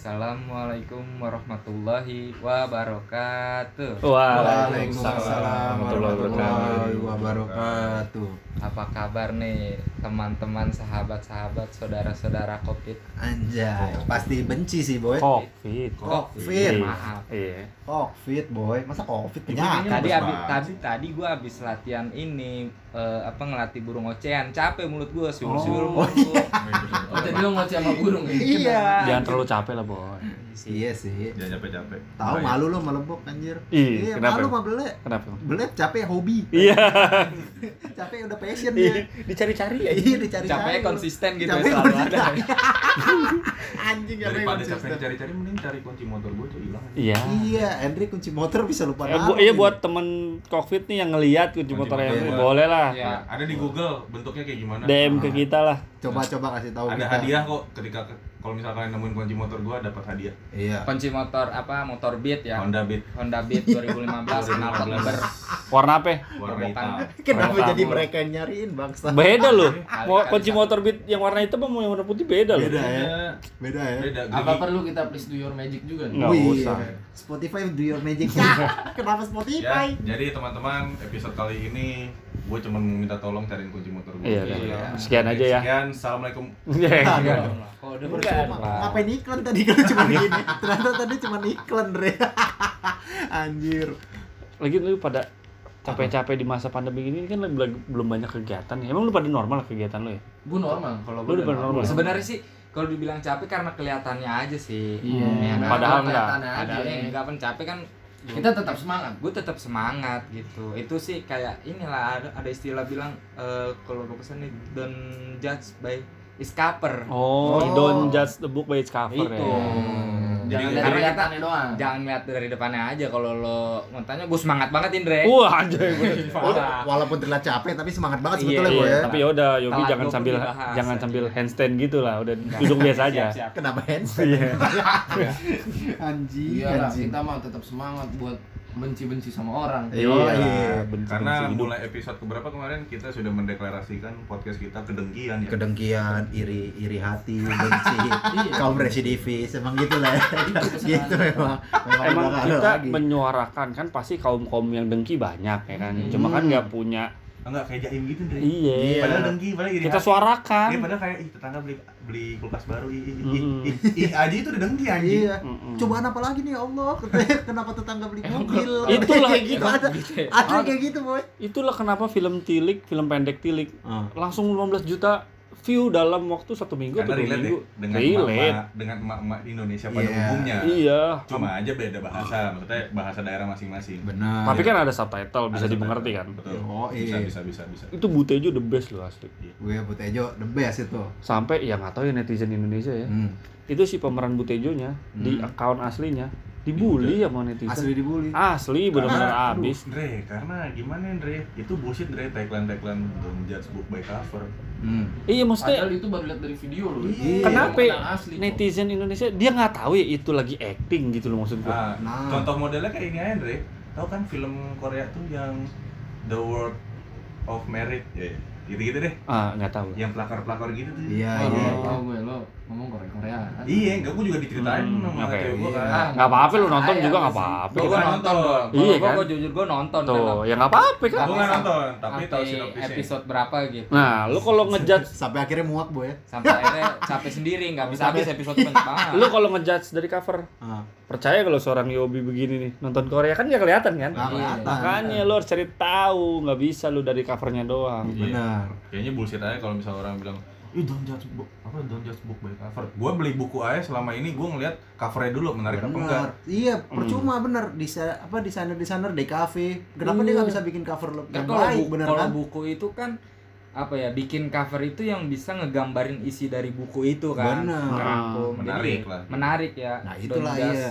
Assalamualaikum warahmatullahi wabarakatuh. Waalaikumsalam warahmatullahi wabarakatuh. Apa kabar nih teman-teman, sahabat-sahabat, saudara-saudara Covid? Anjay, pasti benci sih boy. Covid. Covid. Maaf. Iya. Covid boy, masa covid Tadi penyakit? tadi abis, tadi tadi gua habis latihan ini eh, apa ngelatih burung ocehan. Capek mulut gua siul-siul. Oh, mulu. Oh, tadi lo ngoceh sama burung ya? Iya. Jangan terlalu capek lah, Boy. Iya sih. Jangan capek-capek. Tahu Baik. malu lo melebok anjir. Iya, kenapa? malu mah belek. Kenapa? Belek capek hobi. Iya. capek udah passion Iya, dia. dicari-cari ya. Iya, dicari Capeknya konsisten gitu Capek selalu ada. Anjing capek Daripada capek konsisten. cari-cari mending cari kunci motor gue tuh hilang. Iya. Iya, Andre kunci motor bisa lupa Eh, naruh bu- iya buat temen Covid nih yang ngeliat kunci Kunci motor gua. boleh lah. Iya. Ada di Google bentuknya kayak gimana? DM ke kita lah. Coba-coba kasih tahu Ada hadiah kok ketika kalau misalnya kalian nemuin kunci motor gue dapat hadiah. Iya. Kunci motor apa? Motor Beat ya. Honda Beat Honda Beat 2015 knalpot number. Warna apa? warna hitam. Kenapa Pertama. jadi mereka yang nyariin bangsa? Beda loh. Mau kunci motor beat yang warna hitam sama yang warna putih beda loh. Beda ya. Beda. Ya. Beda. Apa perlu kita please do your magic juga nih? Nggak Wih, usah. Spotify do your magic. Kenapa Ya, Spotify? jadi teman-teman episode kali ini gue cuma minta tolong cariin kunci motor gue. Iya, Iya. kan. Sekian aja ya. Sekian, assalamualaikum. Iya. Aduh. Kok udah Percuma. Pak. Ngapain iklan tadi kalau cuma gini? Ternyata tadi cuma iklan, Re. Anjir. Lagi lu pada capek-capek di masa pandemi ini kan belum banyak kegiatan. ya. Emang lu pada normal kegiatan lu ya? Gue normal. Kalau Lu gua udah udah normal. Sebenarnya sih kalau dibilang capek karena kelihatannya aja sih. Iya. Ya kan? Padahal enggak. kelihatannya aja. Padahal enggak kan capek kan Kita tetap semangat. gue tetap semangat gitu itu sih kayak inilah ada, ada istilah bilang eh, kalau gue pesan nih don't judge by its cover Oh, Oh. don't judge the book by its cover itu ya. Jangan dari karena kita doang. jangan lihat dari depannya aja kalau lo mau tanya gue semangat banget Indre Wah, anjay. Walaupun terlihat capek tapi semangat banget Iya, sebetulnya gue Iya, ya. tapi ya udah Yogi jangan sambil jangan sambil handstand gitu lah, udah duduk biasa aja. Kenapa handstand? Iya. Iya anjing. kita mah tetap semangat buat benci-benci sama orang. Iya, Iya, iya. benci- Karena benci hidup. mulai episode keberapa kemarin kita sudah mendeklarasikan podcast kita kedengkian ya. kedengkian, iri iri hati, benci, Iya. kaum residivis, emang gitu lah. ya. gitu memang. Memang, Emang kita lagi. menyuarakan kan pasti kaum kaum yang dengki banyak ya kan, cuma kan Hmm. nggak punya. Enggak kayak jaim gitu deh. Iya. Padahal dengki, padahal iri Kita hati. suarakan. Iya, padahal kayak ih tetangga beli beli kulkas baru, ih ih ih, ih, ih, aja itu udah dengki anjing. Iya. Mm-mm. Cobaan apa lagi nih ya Allah? Kenapa tetangga beli mobil? Itulah, kayak gitu ada. gitu ya. Ada kayak gitu, boy. Itulah kenapa film Tilik, film pendek Tilik Ah. langsung 15 juta view dalam waktu satu minggu Karena atau dua relate minggu. deh dengan relate. emak-emak dengan emak-emak Indonesia pada Iya. umumnya. Iya. Cuma aja beda bahasa, maksudnya bahasa daerah masing-masing. Benar. Tapi kan ada subtitle bisa Ada dimengerti kan. Betul. Oh, Bisa iya. bisa bisa bisa. Itu Butejo the best loh asli. gue Butejo the best itu. Sampai ya nggak tahu ya netizen Indonesia ya. Hmm. Itu si pemeran Butejonya di Hmm. akun aslinya dibully sama netizen. Asli dibully. Asli benar-benar abis. Dre, karena gimana Dre? Itu bullshit Dre, tagline-tagline don't judge book by cover. Hmm. Iya maksudnya Padahal itu baru lihat dari video loh. Iya. kenapa Yang asli kok. netizen Indonesia dia nggak tahu ya itu lagi acting gitu loh maksud gua. Nah, Nah. contoh modelnya kayak ini aja Dre. Tahu kan film Korea tuh yang The World of Merit ya? Gitu-gitu deh. Ah nggak tahu. Yang pelakor-pelakor gitu tuh. Iya, Oh, iya. tahu gue lo ngomong Korea Korea. Iya, enggak gua juga diceritain Hmm, sama ya? cewek gua Iya. kan. Nggak apa-apa lu nonton juga nggak apa-apa. gue Kita nonton gue Iya gue kan? gue jujur gue nonton Tuh, ya nggak apa-apa kan. Nggak nonton, tapi tahu sinopsisnya. episode berapa gitu Nah, lu kalau ngejudge Sampai akhirnya muak, boy. sampai akhirnya capek sendiri nggak bisa habis episode banyak banget lu kalau ngejudge dari cover Ah. percaya kalau seorang Yobi begini nih nonton Korea kan nggak kelihatan kan makanya lu harus cari tahu nggak bisa lu dari covernya doang Iya. Benar. Kayaknya bullshit aja kalau misalnya orang bilang, "Ih, don't judge book, apa don't judge book by cover." Gua beli buku aja selama ini gua ngeliat covernya dulu menarik apa enggak. Benar. Iya, percuma bener Disa apa desainer-desainer DKV. Kenapa dia Iya. nggak bisa bikin cover le- yang kalau baik, buku, bener kalau kan? buku itu kan apa ya bikin cover itu yang bisa ngegambarin isi dari buku itu kan Benar. Ngerangkum. Jadi Menarik lah. menarik ya Nah, itulah iya.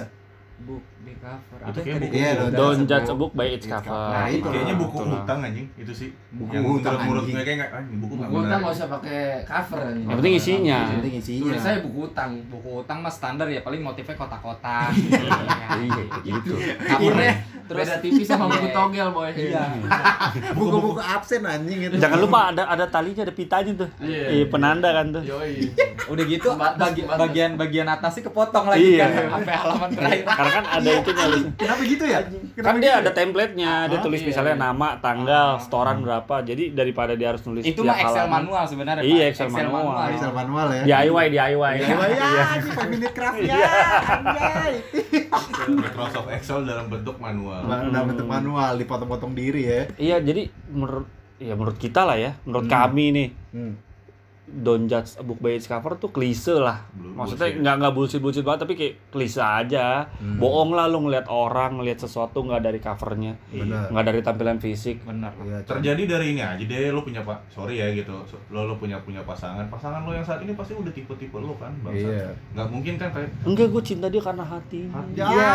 book di cover Itu kayak buku- Iya, Don't Don't judge a book by its cover. cover. Nah, itu. Kayaknya buku hutang anjing itu sih. Buku yang hutang, menurut anjing. gue kayak nggak, ini buku Buku utang menarik. nggak usah pakai cover anjing. Yang penting isinya. Yang penting isinya. Tulis saya buku utang. buku utang mah standar ya paling motifnya kotak-kotak Iya, gitu. covernya Terus beda tipis sama buku Iya. togel boy. iya Buku-buku absen anjing itu. Jangan lupa ada ada talinya, ada pitanya tuh. Iya. Iya, penanda kan tuh. Yoi. udah gitu Batas, bagi, batas. bagian bagian atasnya kepotong lagi Iya. kan sampai halaman terakhir Karena kan ada nyali. Kenapa gitu ya? Kan dia ada template-nya, dia Ah, tulis iya, misalnya iya. nama, tanggal, setoran berapa. Jadi daripada dia harus nulis itu mah Excel halaman. manual sebenarnya Iya, Pak. Excel manual. Excel manual ya. DIY, DIY. Ya, ya, anjing 5 minute craft ya. Anjay. Microsoft Excel dalam bentuk manual. Dalam bentuk manual dipotong-potong diri ya. Iya, jadi menurut ya menurut kita lah ya, menurut Hmm. kami nih, Hmm. Don't judge a book by its cover tuh klise lah. Belum Maksudnya bullshit. nggak nggak bullshit bullshit banget tapi kayak klise aja. Hmm. Bohong lah lu ngeliat orang, ngeliat sesuatu nggak dari covernya, Benar. nggak dari tampilan fisik. bener Iya, Terjadi dari ini aja deh, lo punya pak, sorry ya gitu, lo lo punya punya pasangan, pasangan lo yang saat ini pasti udah tipe-tipe lo kan, bangsa. Iya. Nggak mungkin kan kayak Enggak, gue cinta dia karena hati. hati. Ya. Iya,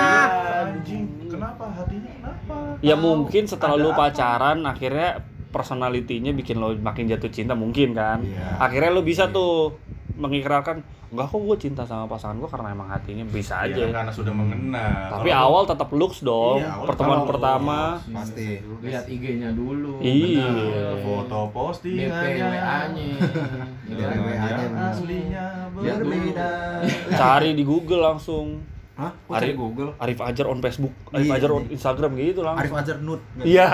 anjing, kenapa hatinya kenapa? Ya mungkin setelah lu apa? pacaran akhirnya personalitinya bikin lo makin jatuh cinta mungkin kan. Iya. Akhirnya lu bisa tuh mengikrarkan enggak kok gue cinta sama pasangan gue karena emang hatinya bisa Iya, aja. karena sudah mengenal. Tapi Kalau- awal tetap looks dong. Iya, awal Pertemuan pertama. looks. Pasti. Lihat IG-nya dulu. Iya. Benar. foto DP postingannya, WA-nya. Iya, WA-nya aslinya berbeda. Cari di Google langsung. Hah? Kok Arif- Google? Arif Ajar on Facebook, Arif Iya, Ajar on iya. Instagram gitu langsung. Arif Ajar nude. Iya.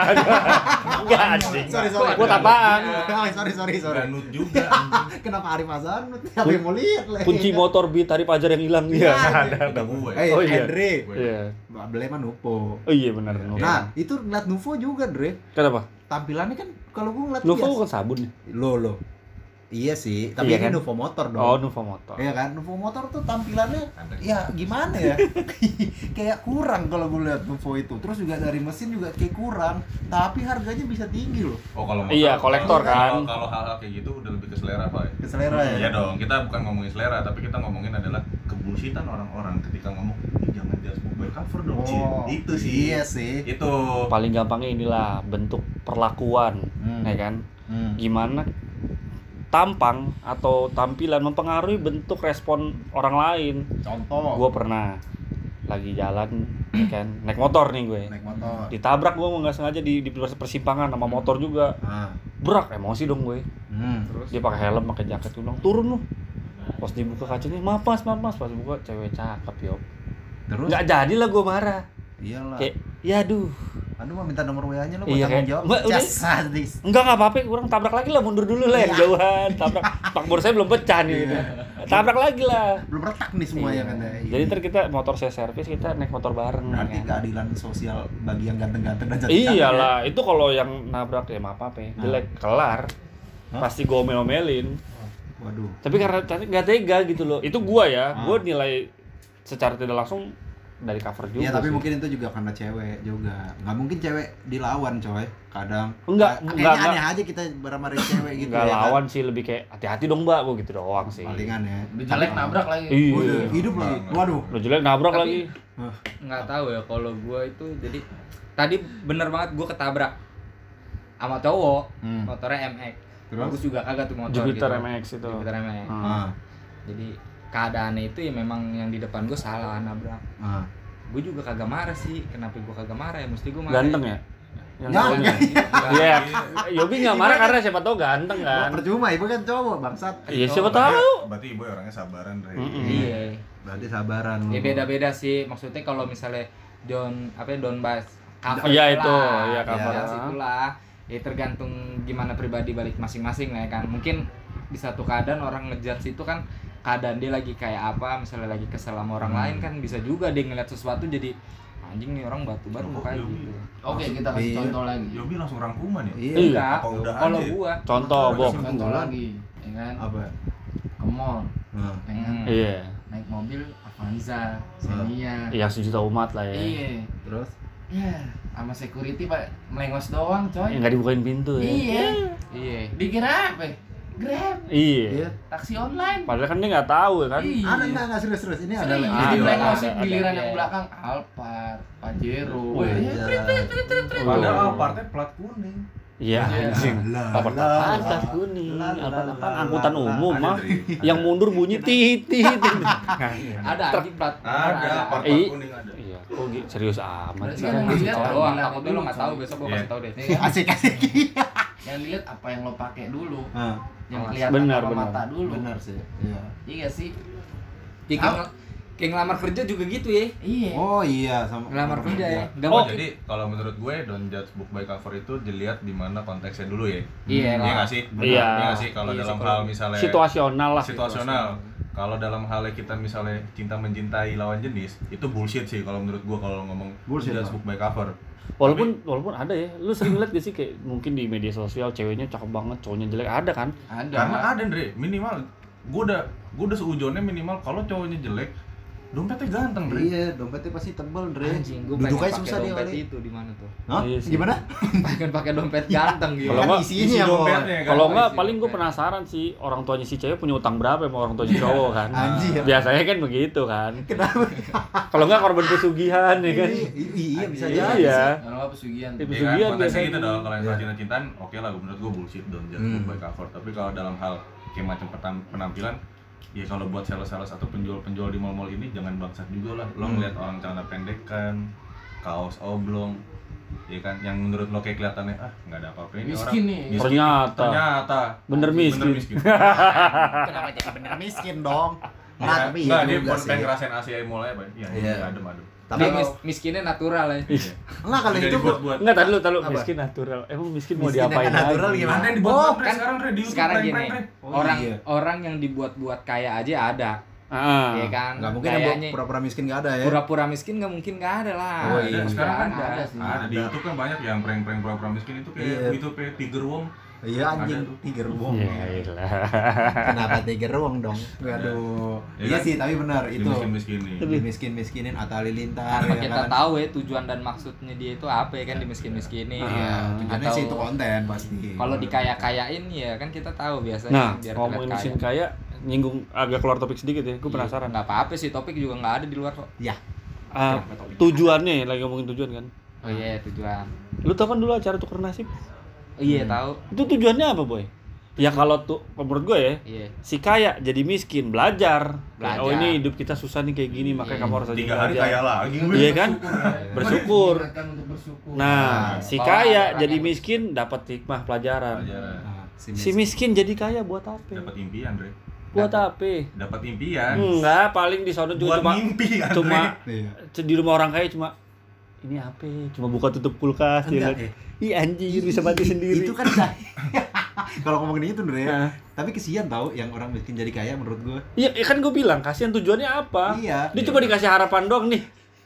Enggak anjing. Sorry, sorry. Buat apaan? Oh, sorry, sorry, sorry. Nut juga. anjing. Kenapa Arif Ajar nude? Siapa yang mau lihat? Le? Kunci motor beat Arif Ajar yang hilang. Iya, ada. Itu gue. Eh, Oh, iya. Andre. Iya. Beli mah Nupo. Oh iya benar. Iya. Nah, itu ngeliat Nuvo juga, Dre. Kenapa? Tampilannya kan kalau gua ngeliat Nuvo bukan sabun ya? Lo, lo. Iya sih, tapi Iya ini kan? Nuvo motor dong. Oh, Nuvo motor. Iya kan, Nuvo motor tuh tampilannya ya gimana ya? kayak kurang kalau gue lihat Nuvo itu. Terus juga dari mesin juga kayak kurang, tapi harganya bisa tinggi loh. Oh kalau motor, Iya, kolektor kalau- kan. Kalau hal-hal kayak gitu udah lebih ke selera pak. Ke selera ya. Iya dong, kita bukan ngomongin selera, tapi kita ngomongin adalah kebullshitan orang-orang ketika ngomong "Ih, jangan book by cover dong, Cin." Oh, Itu sih. Iya sih. Itu. Paling gampangnya inilah bentuk perlakuan, Hmm. ya kan? Hmm. Gimana tampang atau tampilan mempengaruhi bentuk respon orang lain. Contoh. Gue pernah lagi jalan, ya kan, naik motor nih gue. naik motor. Ditabrak gue nggak sengaja di, di persimpangan sama motor juga. Ah. Berak emosi dong gue. Hmm. Dia pakai helm, pakai jaket, gue bilang turun lu. Pas dibuka kacanya, maaf mas, maaf mas. Pas dibuka cewek cakep yo. Terus? Nggak jadi lah gue marah. Iyalah. Kayak, ya aduh. Aduh mah minta nomor WA-nya lo buat Iya, tanggung kayak- jawab. Mbak, udah. Enggak enggak apa-apa, kurang tabrak lagi lah, mundur dulu lah yang jauhan. Tabrak, spakbor saya belum pecah nih. gitu. Tabrak lagi lah. Belum retak nih semua ya kan ya. Jadi ntar kita motor saya servis, kita naik motor bareng. Berarti kan. keadilan sosial bagi yang ganteng-ganteng dan cantik Iyalah, itu kalau yang nabrak ya maaf apa ya, jelek, kelar. Hah? Pasti gue omel-omelin. Waduh. Tapi karena tadi nggak tega gitu loh. Itu gua ya, gua nilai secara tidak langsung dari cover juga. Iya tapi sih. mungkin itu juga karena cewek juga. Nggak mungkin cewek dilawan coy. Kadang. Enggak, Kayaknya enggak, aneh enggak. aja kita marah-marahin cewek gitu nggak ya kan. lawan sih lebih kayak hati-hati dong mbak, gua gitu doang sih. Palingan ya. Udah jelek nabrak lagi. Iya. Waduh, hidup lagi. Waduh. Udah jelek nabrak Tapi- lagi. nggak tahu ya kalau gue itu jadi tadi bener banget gue ketabrak sama cowok Hmm. motornya MX Terus? bagus juga kagak tuh motor Jupiter gitu. MX itu. Jupiter MX Hmm. Jadi keadaannya itu ya memang yang di depan gue salah nabrak ah. gue juga kagak marah sih kenapa gue kagak marah ya mesti gue marah Ganteng ya? Yang Ya, cowoknya. Iya. Yobi nggak marah karena siapa tahu ganteng kan. percuma ibu kan cowok bangsat. Iya siapa Berarti- tahu. Berarti ibu orangnya sabaran, Re. Mm-mm. iya Berarti sabaran ya beda beda sih maksudnya kalau misalnya Don apa ya Don Bass cover Iya, itu, iya, cover. Ya, itulah ya tergantung gimana pribadi balik masing-masing lah ya kan mungkin di satu keadaan orang ngejudge itu kan keadaan dia lagi kayak apa misalnya lagi kesel sama orang Hmm. lain kan bisa juga dia ngeliat sesuatu jadi anjing nih orang batu Oh, kayak Yobi. gitu Oke, kita kasih Iya. contoh lagi. Yobi langsung rangkuman ya? Iya. enggak udah kalau aja? gua Contoh, Bob. Contoh lagi, ya kan? Apa? Ke mall, Nah. ya kan? Hmm. Iya. Naik mobil Avanza, Xenia. Iya sejuta umat lah ya. Iya. Terus? Ya, sama security Pak melengos doang, coy. Yang nggak dibukain pintu ya. Iya. iya Dikira apa? Grab, Iya. Iya. taksi online. Padahal kan dia nggak tahu ya kan. Iya. Ada enggak enggak serius serius ini ada jadi ada, ada. giliran yang belakang Alphard, Pajero. Ya, iya. Padahal Oh. Alphardnya plat kuning. Iya Iya. anjing. Apa lah. kuning? Apa lah, angkutan umum mah? Yang mundur bunyi tit tit. Ada anjing plat. Ada, plat kuning ada. Iya, gitu? serius amat Berarti sih. kan dilihat doang, dulu, lu nggak tahu besok gua Iya. kasih tahu deh. Iya? Asik asik. Yang dilihat apa yang lo pakai dulu, Ah, yang Oh, kelihatan benar, sama benar. mata dulu. benar sih. Iya. Iya sih. Kayak ngel- kayak ngelamar kerja juga gitu ya. Iya. Oh iya sama Ngelamar kerja ya. Enggak Oh, mau Jadi kalau menurut gue don't judge book by cover itu dilihat di mana konteksnya dulu ya. Iya Iya lah. nggak sih? Iya. Iya sih kalau Iya, dalam hal misalnya Situasional lah. situasional. Kalau dalam halnya kita misalnya cinta mencintai lawan jenis, itu bullshit sih kalau menurut gua kalau ngomong Bullshit, judge Bang. book by cover. Walaupun walaupun ada ya, lu sering lihat gak sih kayak mungkin di media sosial ceweknya cakep banget, cowoknya jelek ada kan? Ada. Karena ada Andre, minimal gua udah gua udah seujonnya minimal kalau cowoknya jelek, dompetnya ganteng Andre. Iya, dompetnya pasti tebel, Dre. Anjing, gua Duduk pengen aja susah dia dompet kali. itu di mana tuh? Hah? Iya sih. Gimana? Pengen pakai dompet ganteng gitu. Kalau Kan nggak, isinya, isi dompetnya kan. Kalau enggak paling gue penasaran sih orang tuanya si cewek punya utang berapa sama orang tuanya cowok kan. Anjir. Biasanya kan begitu kan. Kenapa? Kalau enggak korban pesugihan ya kan. Iya, iya bisa Iya. jadi. Iya. Kalau pesugihan. Iya. Iya kan, Pesugihan biasanya. gitu dong. Kalau yang soal Iya. cinta-cintaan, oke lah, menurut gua bullshit don't judge Hmm. by cover. Tapi kalau dalam hal kayak macam penampilan, ya kalau buat sales-sales atau penjual-penjual di mall-mall ini jangan bangsat juga lah. Lo Hmm. ngeliat orang celana pendek kan, kaos oblong, ya kan, yang menurut lo kayak kelihatannya ah nggak ada apa-apa ini Miskin orang nih. miskin. Ternyata. ternyata Bener miskin. Kenapa jadi bener miskin dong? Nah, Nah, tapi nggak, dia pengen ngerasain Asia mall ya, Pak. Iya, Iya. iya, adem adem. Tapi mis- miskinnya natural ya. Iya. enggak kalau itu dibuat-buat. Enggak tadi lu tadi miskin natural. Emang miskin mau Miskin yang diapain natural lagi? gimana? Ada yang dibuat Oh, kan sekarang Re, di YouTube, Sekarang prank, gini. Oh, orang iya. orang yang dibuat-buat kaya aja ada, Ah. ya kan? Enggak mungkin yang Kayaknya pura-pura miskin enggak ada ya. pura-pura miskin nggak mungkin nggak ada lah. Oh, iya. sekarang kan ada. ada sih. Ada di. YouTube kan banyak yang prank-prank pura-pura miskin itu kayak Iya. itu kayak Tiger Worm. Iya anjing tiger wong. Ya ilah. Kenapa tiger wong dong? Waduh. Iya Iya kan? sih, tapi benar itu. miskin miskin nih. Dimiskin-miskinin atau halilintar Tanpa ya kita kan. tahu ya tujuan dan maksudnya dia itu apa ya kan dimiskin-miskinin. Iya, tujuannya Atau sih itu konten pasti. Kalau dikaya-kayain ya kan kita tahu biasanya Nah, biar ngomongin mesin kaya, nyinggung agak keluar topik sedikit ya. Gue penasaran. Nggak apa-apa sih topik juga nggak ada di luar kok. Ya, Ah, tujuannya lagi ngomongin tujuan kan. Oh iya tujuan. Lu tau kan dulu acara tuker nasib? Oh, iya Hmm. tahu. Itu tujuannya apa, Boy? Ya kalau tuh menurut gue ya, Iya. si kaya jadi miskin, belajar. Kayak, Belajar. Oh ini hidup kita susah nih kayak gini, makanya Iya. kamu harus rajin Tiga hari kaya lagi. Iya kan? ya. Bersyukur. Bersyukur. Nah, si kaya jadi yang- miskin dapat hikmah pelajaran. Pelajaran. Nah, si Si miskin jadi kaya buat apa? Dapat impian, Re. Buat apa? Dapat impian. Enggak, paling di sono juga Buat cuma mimpi, Andre. cuma Iya. di rumah orang kaya cuma ini apa? ya? Cuma buka tutup kulkas ya Enggak, kan. eh. Ih anjir bisa mati sendiri. Itu kan kalau ngomongin itu Ndre, Nah. tapi kesian tau yang orang miskin jadi kaya menurut gue. Iya, ya kan gue bilang kasihan tujuannya apa? Iya. Dia cuma dikasih harapan doang nih.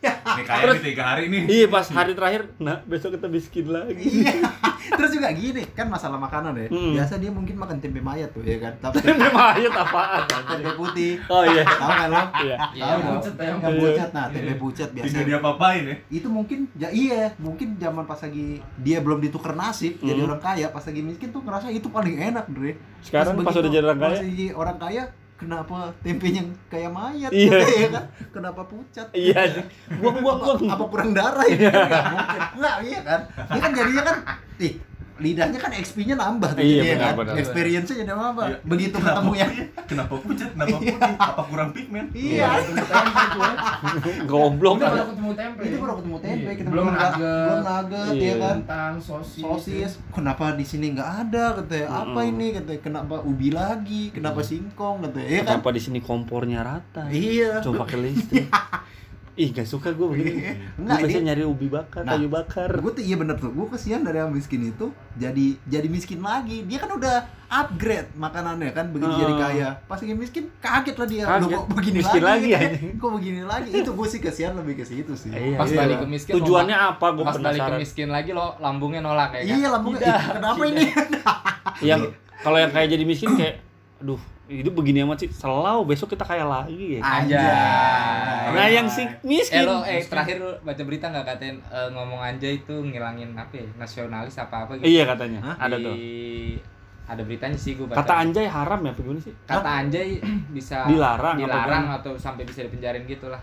Nih kaya nih tiga hari nih. Iya pas hari terakhir, nah besok kita miskin lagi. Iya. Terus juga gini, kan masalah makanan ya. Hmm. Biasa dia mungkin makan tempe mayat tuh ya kan. Tapi Tempe mayat apaan? tempe putih. Oh iya. Tahu kan lo? Iya. Iya, Tahu pucet ya. Yang pucat nah, tempe pucat biasa. Tidak diapa-apain ya. Itu mungkin ya iya, mungkin zaman pas lagi dia belum ditukar nasib jadi Hmm. orang kaya, pas lagi miskin tuh ngerasa itu paling enak, Dre. Sekarang pas udah jadi orang kaya? Pas jadi orang kaya, kenapa tempenya kayak mayat? Iya. ya kan? Kenapa pucat? Iya. Buang buang buang. apa kurang darah ya? Nggak mungkin. Enggak, iya kan? Dia kan jadinya kan ih, lidahnya kan XP-nya nambah tuh Iya, benar, kan. benar. Experience-nya jadi nambah. Iya. Begitu ketemu yang Kenapa pucat? Kenapa putih? Apa kurang pigmen? Iya. Ketemu tempe tuh ya. Goblok. Itu baru ketemu tempe. Itu baru ketemu tempe, Iya. kita belum nugget. belum nugget Iya. ya kan. Kentang, sosis. Sosis, kenapa di sini nggak ada katanya? Apa ini katanya? Kenapa ubi lagi? Kenapa singkong katanya? Iya kan? Kenapa di sini kompornya rata? Iya. Cuma pakai listrik. Ih, gak suka gue begini. Gue Enggak, biasanya ini nyari ubi bakar, Nah, kayu bakar. gue tuh iya bener tuh gue kesian dari yang miskin itu jadi jadi miskin lagi dia kan udah upgrade makanannya kan begitu Ah. jadi kaya pas lagi miskin kaget lah dia Kaget. Loh, kok begini Miskin lagi, lagi, anjing. kok begini lagi itu gue sih kesian lebih ke situ sih Iya, Pas iya. balik ke miskin Tujuannya mau- apa? Gue Pas balik ke penasaran. miskin lagi lo lambungnya nolak kayak iya lambungnya Tidak, kenapa tidak. ini Yang kalau yang kayak jadi miskin kayak aduh, hidup begini amat sih. Selau besok kita kaya lagi ya. Anjay. Nah, yang si Eh miskin. lo eh terakhir baca berita nggak katain eh, ngomong anjay itu ngilangin apa ya nasionalis apa apa gitu Iya katanya. Hah? Ada tuh. di ada beritanya sih gue baca Kata anjay haram ya gimana sih? kata anjay bisa Dilarang dilarang atau sampai bisa dipenjarin gitu lah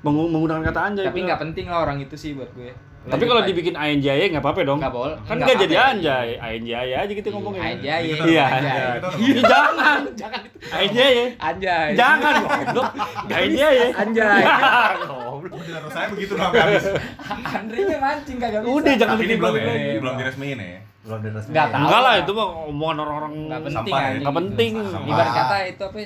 Mengu- menggunakan kata anjay. tapi nggak penting lah orang itu sih buat gue Tapi kalau dibikin anjay nggak apa-apa dong. nggak boleh Kan nggak jadi anjay, anjay aja gitu ngomongnya. anjay Iya, udah- anjay. udah Ih, jangan, jangan itu anjay ya. anjay Jangan goblok. Anjay ya. anjay Goblok. Oh, di saya begitu dong habis. Andre nya mancing kagak bisa Udah jangan bikin belum ya, belum diresmiin ya. Belum diresmiin. Nggak tahu. Enggak lah itu mah omongan orang-orang nggak penting Sampah ya? penting. Ibarat kata itu apa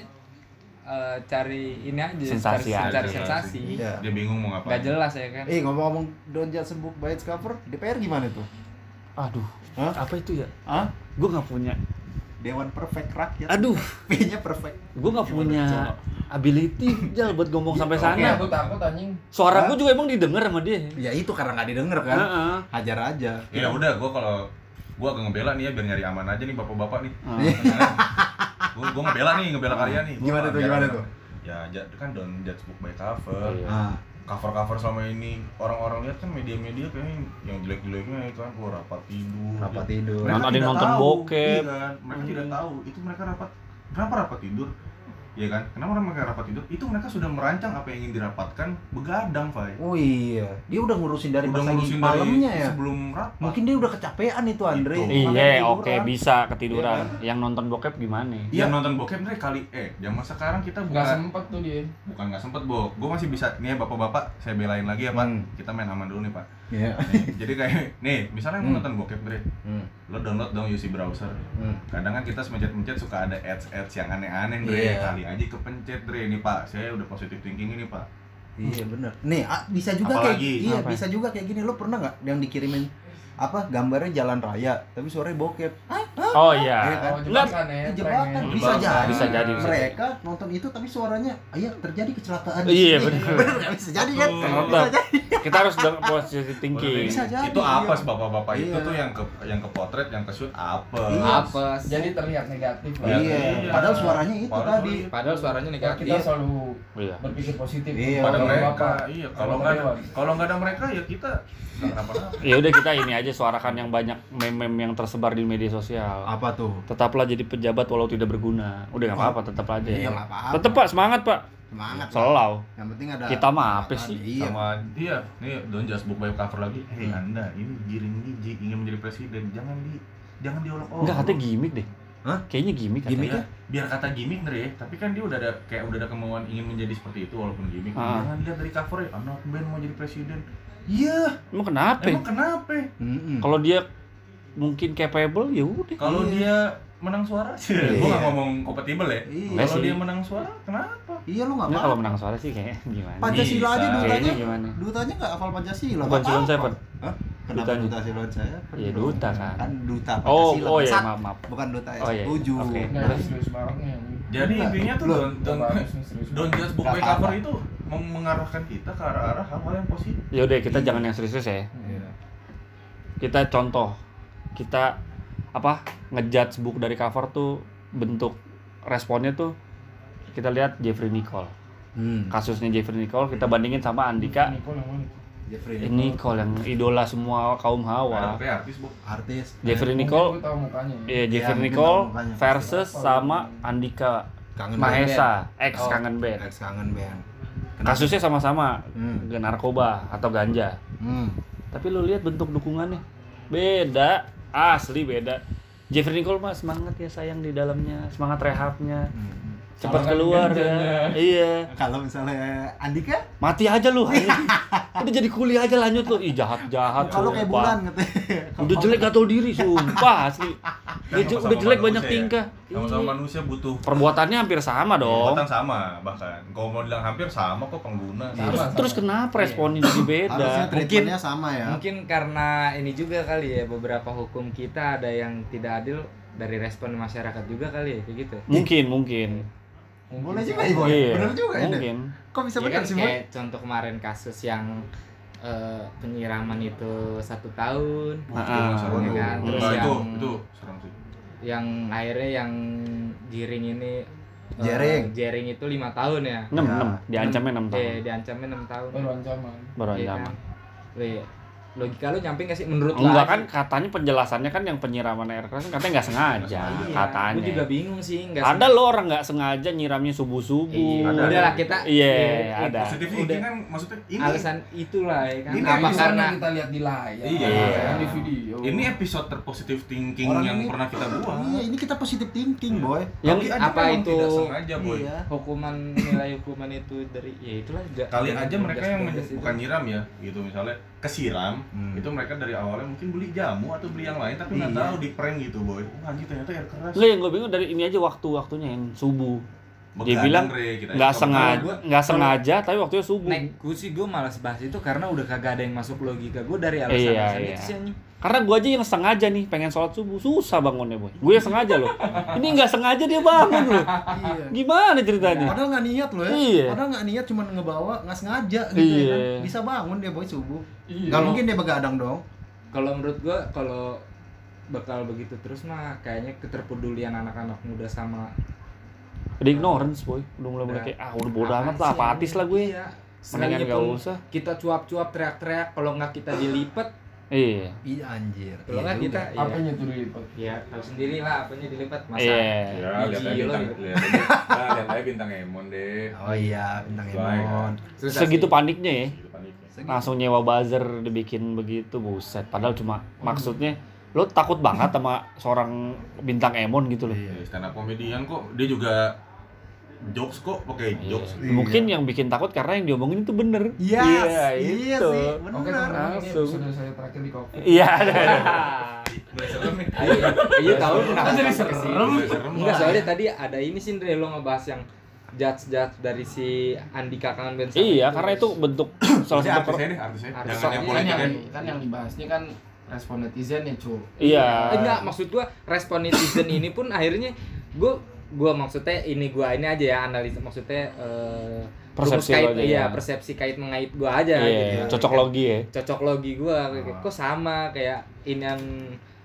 eh, cari ini aja Sensasi cari, aja. cari sensasi Iya. Dia bingung mau ngapain. nggak jelas ya kan Eh ngomong-ngomong Don't Judge Book by its cover, DPR gimana tuh? Aduh, Hah? apa itu ya? Hah? Gue nggak punya. Dewan Perfect Rakyat. Aduh, P-nya perfect. gue nggak punya ability jal buat ngomong sampai Oke, sana. aku takut anjing. Suara gue juga emang didengar sama dia. Ya itu karena nggak didengar kan. Heeh. Hajar aja. Ya udah, gua kalau gua agak ngebela nih ya biar nyari aman aja nih bapak-bapak nih. Heeh. Gua, gua ngebela nih, ngebela karya nih. Gua Gimana tuh, gimana tuh? Ya, kan don't judge book by cover. Iya. Ah, Cover-cover selama ini orang-orang lihat kan media-media kayaknya yang jelek-jeleknya itu kan gua rapat tidur. Rapat tidur. Mereka nonton tahu, bokep. iya kan? Mereka Hmm. tidak tahu itu mereka rapat. Kenapa rapat tidur? Iya kan? Kenapa mereka rapat tidur? Itu mereka sudah merancang apa yang ingin dirapatkan begadang, Fai. Oh iya, dia udah ngurusin dari Udah ngurusin malamnya dari ya. sebelum rapat. Mungkin dia udah kecapean itu Andre. Itu. Makanya Iya, oke bisa ketiduran. Iya Yang nonton bokep gimana? Iya nonton bokep nih kali eh zaman sekarang kita Nggak bukan sempet tuh dia. bukan nggak sempet bo gue masih bisa nih ya bapak-bapak saya belain lagi ya pak Hmm. kita main aman dulu nih pak Nih, jadi kayak nih misalnya Hmm. mau nonton bokep Dre Hmm. lo download dong UC browser Hmm. kadang kan kita semencet-mencet suka ada ads ads yang aneh-aneh Dre Iya. kali aja kepencet Dre ini pak saya udah positive thinking ini pak Iya bener. Nih bisa juga Apalagi? kayak iya Apa? bisa juga kayak gini. Lo pernah nggak yang dikirimin apa gambarnya jalan raya tapi suaranya bokep? Ah, Oh Iya iya. kan? Oh, jebakan ya. Jebakan bisa jadi. Bisa jadi, bisa Mereka nonton itu tapi suaranya, ayah terjadi kecelakaan. Iya, sini." bener. bener nggak bisa jadi kan? Bisa jadi. kita harus dengan positive thinking. Bisa jadi, itu apa iya. bapak-bapak itu Iya. tuh yang ke yang ke potret yang ke shoot apa Iya. apa Jadi terlihat negatif lah. Iya. Iya. Padahal suaranya itu Padahal tadi. suaranya- padahal suaranya Ya, negatif kita selalu Iya. berpikir positif. Iya, pada iya. mereka iya kalau nggak kalau nggak ada mereka ya kita Ya udah kita ini aja suarakan yang banyak meme-meme yang tersebar di media sosial. Apa tuh? Tetaplah jadi pejabat walau tidak berguna. Udah nggak apa-apa, tetap aja. Iya, nggak apa-apa. Tetap Pak, semangat Pak. Semangat. Selalu. Yang penting ada Kita mah apa sih? Iya. sama dia nih don't just book by cover lagi hei Hmm. anda ini giring gigi ingin menjadi presiden jangan di jangan diolok-olok Enggak katanya gimmick deh. Hah? Kayaknya gimmick katanya. Gimmick Ya, biar kata gimmick nih ya tapi kan dia udah ada kayak udah ada kemauan ingin menjadi seperti itu walaupun gimmick Ah. jangan lihat dari cover ya anak band mau jadi presiden iya Emang kenapa? emang kenapa Mm-mm. Kalau dia mungkin capable ya udah. kalau Iya. dia menang suara sih Iya. gua nggak ngomong kompatibel ya Iya. Enggak kalau dia menang suara kenapa Iya lu nggak Enggak apa kalau menang suara sih kayak gimana? Pancasila aja dutanya. Kayaknya gimana? Dutanya nggak hafal Pancasila. Bukan Silon. Seven. Hah? Kenapa Dutanya. duta Silon saya? Iya, duta kan. Kan duta Oh, Pancasila. oh ya Bangsat. maaf, maaf. Bukan duta Oh, iya. S7. Oke. Nggak, Terus? Jadi intinya tuh Loh, don't don't, don't just book by cover itu meng- mengarahkan kita ke arah-arah hal-hal yang positif Ya udah kita Iya. jangan yang serius ya. Iya. Kita contoh. Kita apa? Ngejudge book dari cover tuh bentuk responnya tuh kita lihat Jeffrey Nicole. Hmm. Kasusnya Jeffrey Nicole kita bandingin sama Andika Nicole yang mana? Jeffrey Eh, Nicole yang idola semua kaum Hawa. kayak artis bu artis. Jeffrey Nicole gue tahu mukanya. ya. Iya, Jeffrey mungkin Nicole mukanya. versus sama Andika Kangen Mahesa, ex Oh. kangen band. band. Ex kangen band. Kenapa? Kasusnya sama-sama Hmm. ke narkoba atau ganja. Hmm. Tapi lu lihat bentuk dukungannya beda, asli beda. Jeffrey Nicole mah semangat ya sayang di dalamnya, semangat rehabnya, Hmm. Cepat Sama kan keluar ganjanya. ya. Iya, Kalau misalnya Andika, mati aja lu. Udah jadi kuliah aja lanjut lu. Ih jahat jahat. kalau kayak bulan katanya. Udah jelek gak tau diri sumpah asli. Kan udah jelek banyak ya. tingkah. sama-sama Iya. manusia butuh Perbuatannya hampir sama dong. Kekuatan sama bahkan kalau mau bilang hampir sama kok pengguna Sama. Terus, terus kenapa responnya jadi beda? Mungkin- sama ya. mungkin karena ini juga kali ya beberapa hukum kita ada yang tidak adil dari respon masyarakat juga kali ya kayak gitu Mungkin, mungkin. Boleh juga ya, Boy. Iya, Bener juga ya. Mungkin. Kok bisa Ya benar kan sih, Boy? kayak contoh kemarin kasus yang eh, penyiraman itu satu tahun Ah, serem ya kan? Terus itu yang- itu serem sih yang akhirnya yang jiring ini eh, Jering. jering itu lima tahun ya 6, Ya. 6. Diancamnya 6 tahun. Eh, diancamnya enam tahun baru ancaman. Baru Iya ancaman. kan? Wih, logika lu nyampe nggak sih menurut lu Enggak kan katanya penjelasannya kan yang penyiraman air keras kan katanya nggak sengaja Iya, katanya. Gue juga bingung sih, nggak Ada lo orang nggak sengaja nyiramnya subuh subuh. Iya, Ada. udah lah kita. Iya, iya, ada. Positif Udah. thinking kan maksudnya ini Alasan itulah ya kan. Ini Apa karena kita lihat di layar Iya. kan di video ini episode terpositif thinking Orang yang ini- pernah kita buat. Iya, ini kita positive thinking, boy. Yang apa memang itu- tidak sengaja, boy. Iya. hukuman nilai hukuman itu dari ya itulah Kali aja mereka yang bukan nyiram ya, gitu misalnya kesiram, Hmm. itu mereka dari awalnya mungkin beli jamu atau beli yang lain tapi nggak Iya. tahu di prank gitu, boy. Oh, anjir ternyata air keras. Enggak yang gue bingung dari ini aja waktu-waktunya yang subuh. Dia bilang nggak sengaja, nggak sengaja tapi waktunya subuh. Nek, gue sih gue malas bahas itu karena udah kagak ada yang masuk logika gue dari alasan Iya, alasan iya. itu sih anjing. Karena gue aja yang sengaja nih pengen sholat subuh susah bangunnya boy. Gue yang sengaja loh. Ini nggak sengaja dia bangun loh. Iya. Gimana ceritanya? Padahal nggak niat loh ya. Iya. Padahal nggak niat cuma ngebawa, nggak sengaja gitu ya Iya. kan. Bisa bangun dia boy subuh. Iya. Nggak mungkin dia begadang dong. Kalau menurut gue kalau bakal begitu terus mah kayaknya keterpedulian anak-anak muda sama Udah ignorance boy. Udah mulai mulai Udah. kayak ah udah bodo amat lah apatis lah gue. Iya. Mendingan nggak usah. Kita cuap-cuap teriak-teriak kalau nggak kita dilipet, Iya. Iya anjir. kalau Iya kita iya. apanya tuh dilipat Ya, tahu sendiri lah apanya dilipat masa. Iya. Ya, lihat aja bintang, gitu. lihat aja, Nah, lihat aja bintang Emon deh. Oh iya, bintang Emon. Susah Segitu paniknya ya. Langsung nyewa buzzer dibikin begitu buset. Padahal cuma maksudnya lo takut banget sama seorang bintang Emon gitu loh. Iya. Ya, stand up comedian kok dia juga jokes kok pakai Iya. jokes. Mungkin yang bikin takut karena yang diomongin itu bener. Yes, iya, iya itu. sih, oke teman-teman ini langsung. episode saya terakhir di covid Iya. Ayo, Iya tahu kenapa Jadi serem. Enggak, soalnya tadi ada ini sih Andre lo ngebahas yang judge-judge dari si Andika Kangen Ben Iya, karena itu bentuk salah satu artisnya deh, artisnya. Artis Jangan yang soalnya kan yang kan yang dibahasnya kan respon netizen ya cu Iya. Enggak, maksud gua respon netizen ini pun akhirnya gua gua maksudnya ini gua ini aja ya analisa maksudnya eh Persepsi kait lo aja, iya ya. persepsi kait mengait gua aja Iya, gitu. cocok logi ya. cocok logi gua kayak, kok sama kayak ini yang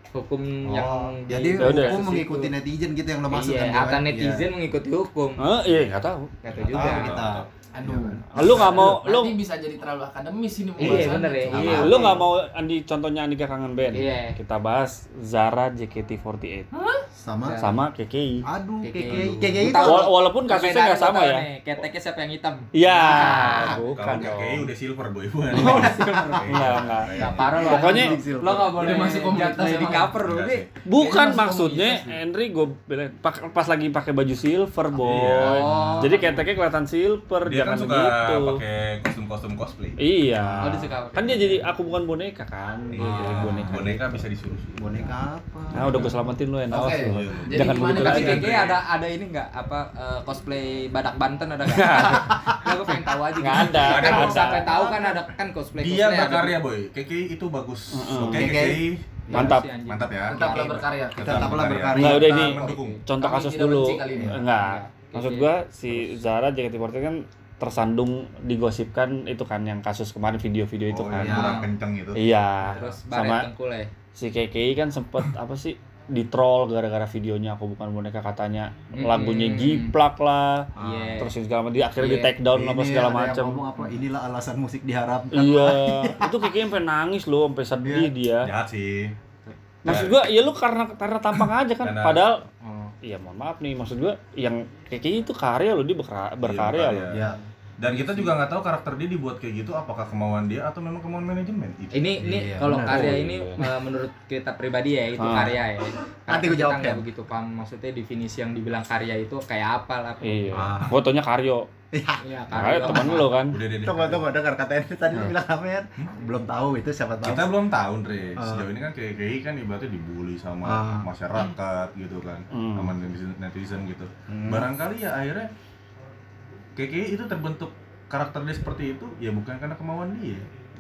hukum yang Oh, di jadi Ya udah. hukum mengikuti itu. netizen gitu yang lo maksud iya, kan, atau netizen mengikuti hukum Eh, iya, nggak tahu. nggak tahu Iya. juga kita. aduh Lu nggak mau lu nanti bisa jadi terlalu akademis ini Iya, bener ya, cu. iya. lu nggak mau Andi contohnya Andika kangen band. Iya. Kita bahas Zara JKT48 Sama sama KKI. Aduh, KKI. KKI, KKI itu. Wala- walaupun kasusnya nggak sama ya. nih, keteknya siapa yang hitam Iya, Kalau bukan KKI dong. udah silver boy bukan. Oh, udah silver. Enggak, enggak. Nggak parah lo Pokoknya- lo nggak boleh masuk komunitas di cover lo Enggak. Bukan maksudnya. Henry gue bilang pas lagi pakai baju silver boy. Oh. Jadi keteknya kelihatan silver, Dia kan suka begitu. pakai kostum-kostum cosplay. Iya. Oh, dia suka pakai. Kan dia jadi aku bukan boneka kan. Iya, jadi boneka. boneka bisa disuruh. boneka apa? Nah, udah gue selamatin lu ya, Oke, awas lu. jadi Jangan gimana begitu tapi kayaknya ada ada ini nggak apa eh, cosplay badak Banten ada nggak? Nggak, gue pengen tahu aja. Nggak gitu. ada, Kan ada. sampai tahu kan ada kan cosplay. Dia cosplay ada. berkarya boy. KKI itu bagus. Oke. KKI Mantap. Iya mantap ya. tetaplah berkarya Tetaplah berkarya. Enggak udah ini mendukung. contoh Kami kasus dulu. Enggak. Enggak. Maksud Oke. gua si Zara JKT48 kan tersandung digosipkan itu kan yang kasus kemarin video-video itu Oh, kan. kurang kenceng gitu. Iya. Terus Sama ya. si KKI kan sempet apa sih di troll gara-gara videonya aku bukan boneka katanya Mm-mm. lagunya jiplak lah Iya. terus segala macam dia akhirnya Iya. di take down apa segala macam ngomong apa? Inilah alasan musik diharapkan. iya itu KKI sampai nangis loh sampai sedih dia Jahat sih. maksud gua ya lu karena karena tampang aja kan Karena- padahal Oh. iya mohon maaf nih maksud gua yang KKI itu karya loh dia berkara- berkarya berkarya. loh Ya. Dan kita juga nggak tahu karakter dia dibuat kayak gitu apakah kemauan dia atau memang kemauan manajemen. Itu. Ini ini Iya, kalau benar. karya Oh, ini iya. eh, menurut kita pribadi ya itu Ah. karya ya. Nanti gua kita jawab, nggak begitu paham maksudnya definisi yang dibilang karya itu kayak apa lah. iya Ah. taunya karyo Iya, karyo temen lu kan Udah deh. Tunggu, tunggu, dengar kata ini tadi lu bilang apa ya? Belum tahu itu siapa tahu. Kita belum tahu, Andre. Ah. Sejauh ini kan KKI kan ibaratnya dibully sama Ah. masyarakat gitu kan, Hmm. sama netizen, netizen gitu. Hmm. Barangkali ya akhirnya KKI itu terbentuk karakter dia seperti itu ya bukan karena kemauan dia,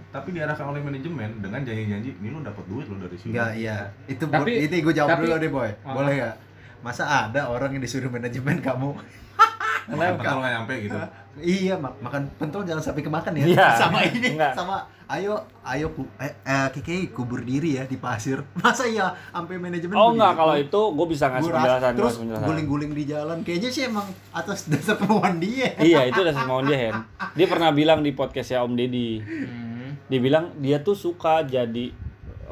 tapi diarahkan oleh manajemen dengan janji-janji ini lu dapat duit lo dari sini. Enggak, iya. Itu Tapi- itu gue jawab tapi- dulu deh, Boy. Ah. Boleh ya? Masa ada orang yang disuruh manajemen kamu? Makan pentol nggak nyampe gitu. iya, mak makan pentol jangan sampai kemakan ya. Iya. Sama ini, Enggak. sama ayo ayo ku, eh, eh KKI kubur diri ya di pasir. Masa ya sampai manajemen oh enggak kalau itu gua bisa ngasih Gua penjelasan terus guling-guling di jalan kayaknya sih emang atas dasar kemauan dia iya itu udah kemauan dia Hen dia pernah bilang di podcastnya Om Deddy Hmm. dia bilang dia tuh suka jadi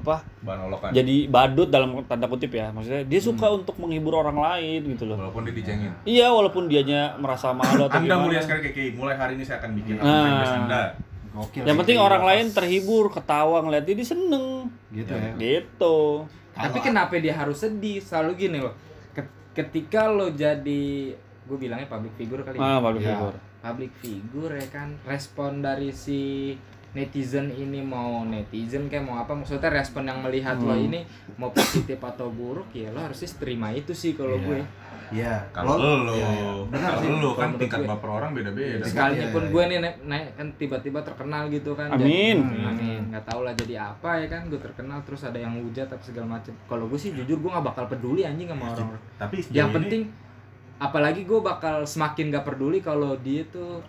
apa? Bahan olokan jadi badut dalam tanda kutip ya. Maksudnya dia suka untuk menghibur orang lain gitu loh. Walaupun dia dicengin iya walaupun dianya merasa malu atau anda gimana. mulia sekali KKI mulai hari ini saya akan bikin akun Nah. fanbase anda. Gokil yang penting orang lain terhibur ketawa ngeliat dia, dia seneng. Gitu ya. gitu. Tapi kenapa dia harus sedih? Selalu gini loh. Ke- Ketika lo jadi gue bilangnya public figure kali ah ya. public Iya. figure. Public figure ya kan. Respon dari si netizen ini mau netizen kayak mau apa maksudnya respon yang melihat lo Hmm. ini mau positif atau buruk ya lo harusnya terima itu sih kalau Iya. gue Iya. kalau Lo- lo iya, iya. Benar sih. lo kan tingkat baper orang beda-beda Sekali. sekalipun iya, gue nih naik, naik kan tiba-tiba terkenal gitu kan Amin. jadi, amin nggak tahu lah jadi apa ya kan gue terkenal terus ada yang hujat apa segala macem kalau gue sih jujur gue nggak bakal peduli anjing sama orang tapi yang ini- penting apalagi gue bakal semakin gak peduli kalau dia tuh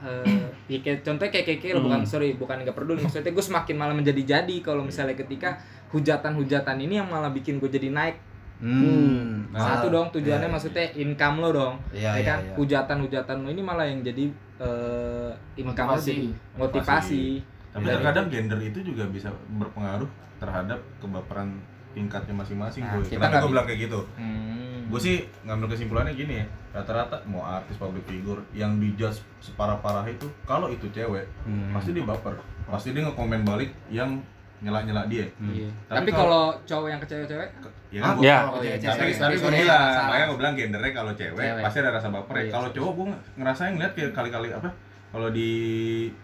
eh ya kayak contohnya kayak keke lo bukan Hmm. sorry bukan gak peduli maksudnya gue semakin malah menjadi jadi kalau misalnya ketika hujatan-hujatan ini yang malah bikin gue jadi naik Hmm. satu Malah- dong tujuannya iya, maksudnya income lo dong Iya, ya iya, kan iya. hujatan-hujatan lo ini malah yang jadi eh income Motivasi. jadi motivasi tapi Dari- terkadang gender itu juga bisa berpengaruh terhadap kebaperan tingkatnya masing-masing Nah, kita Kenapa nggak gue bi- bilang kayak gitu? Hmm. Gue sih ngambil kesimpulannya gini ya, rata-rata mau artis public figure yang dijudge separah-parah itu, kalau itu cewek, Hmm. pasti dia baper, pasti dia ngekomen balik yang nyela-nyela dia. Iya. Tapi Tapi kalau cowok yang ke cewek-cewek Ya Ah, kan? Ya. kalau Oh, iya, cewek- cewek. Tapi, cewek- tapi sorry, gue bilang, makanya gue bilang gendernya kalau cewek, Cewek. pasti ada rasa baper ya. Iya, Kalau cowok gue ngerasain ngeliat kayak kali-kali apa? Kalau di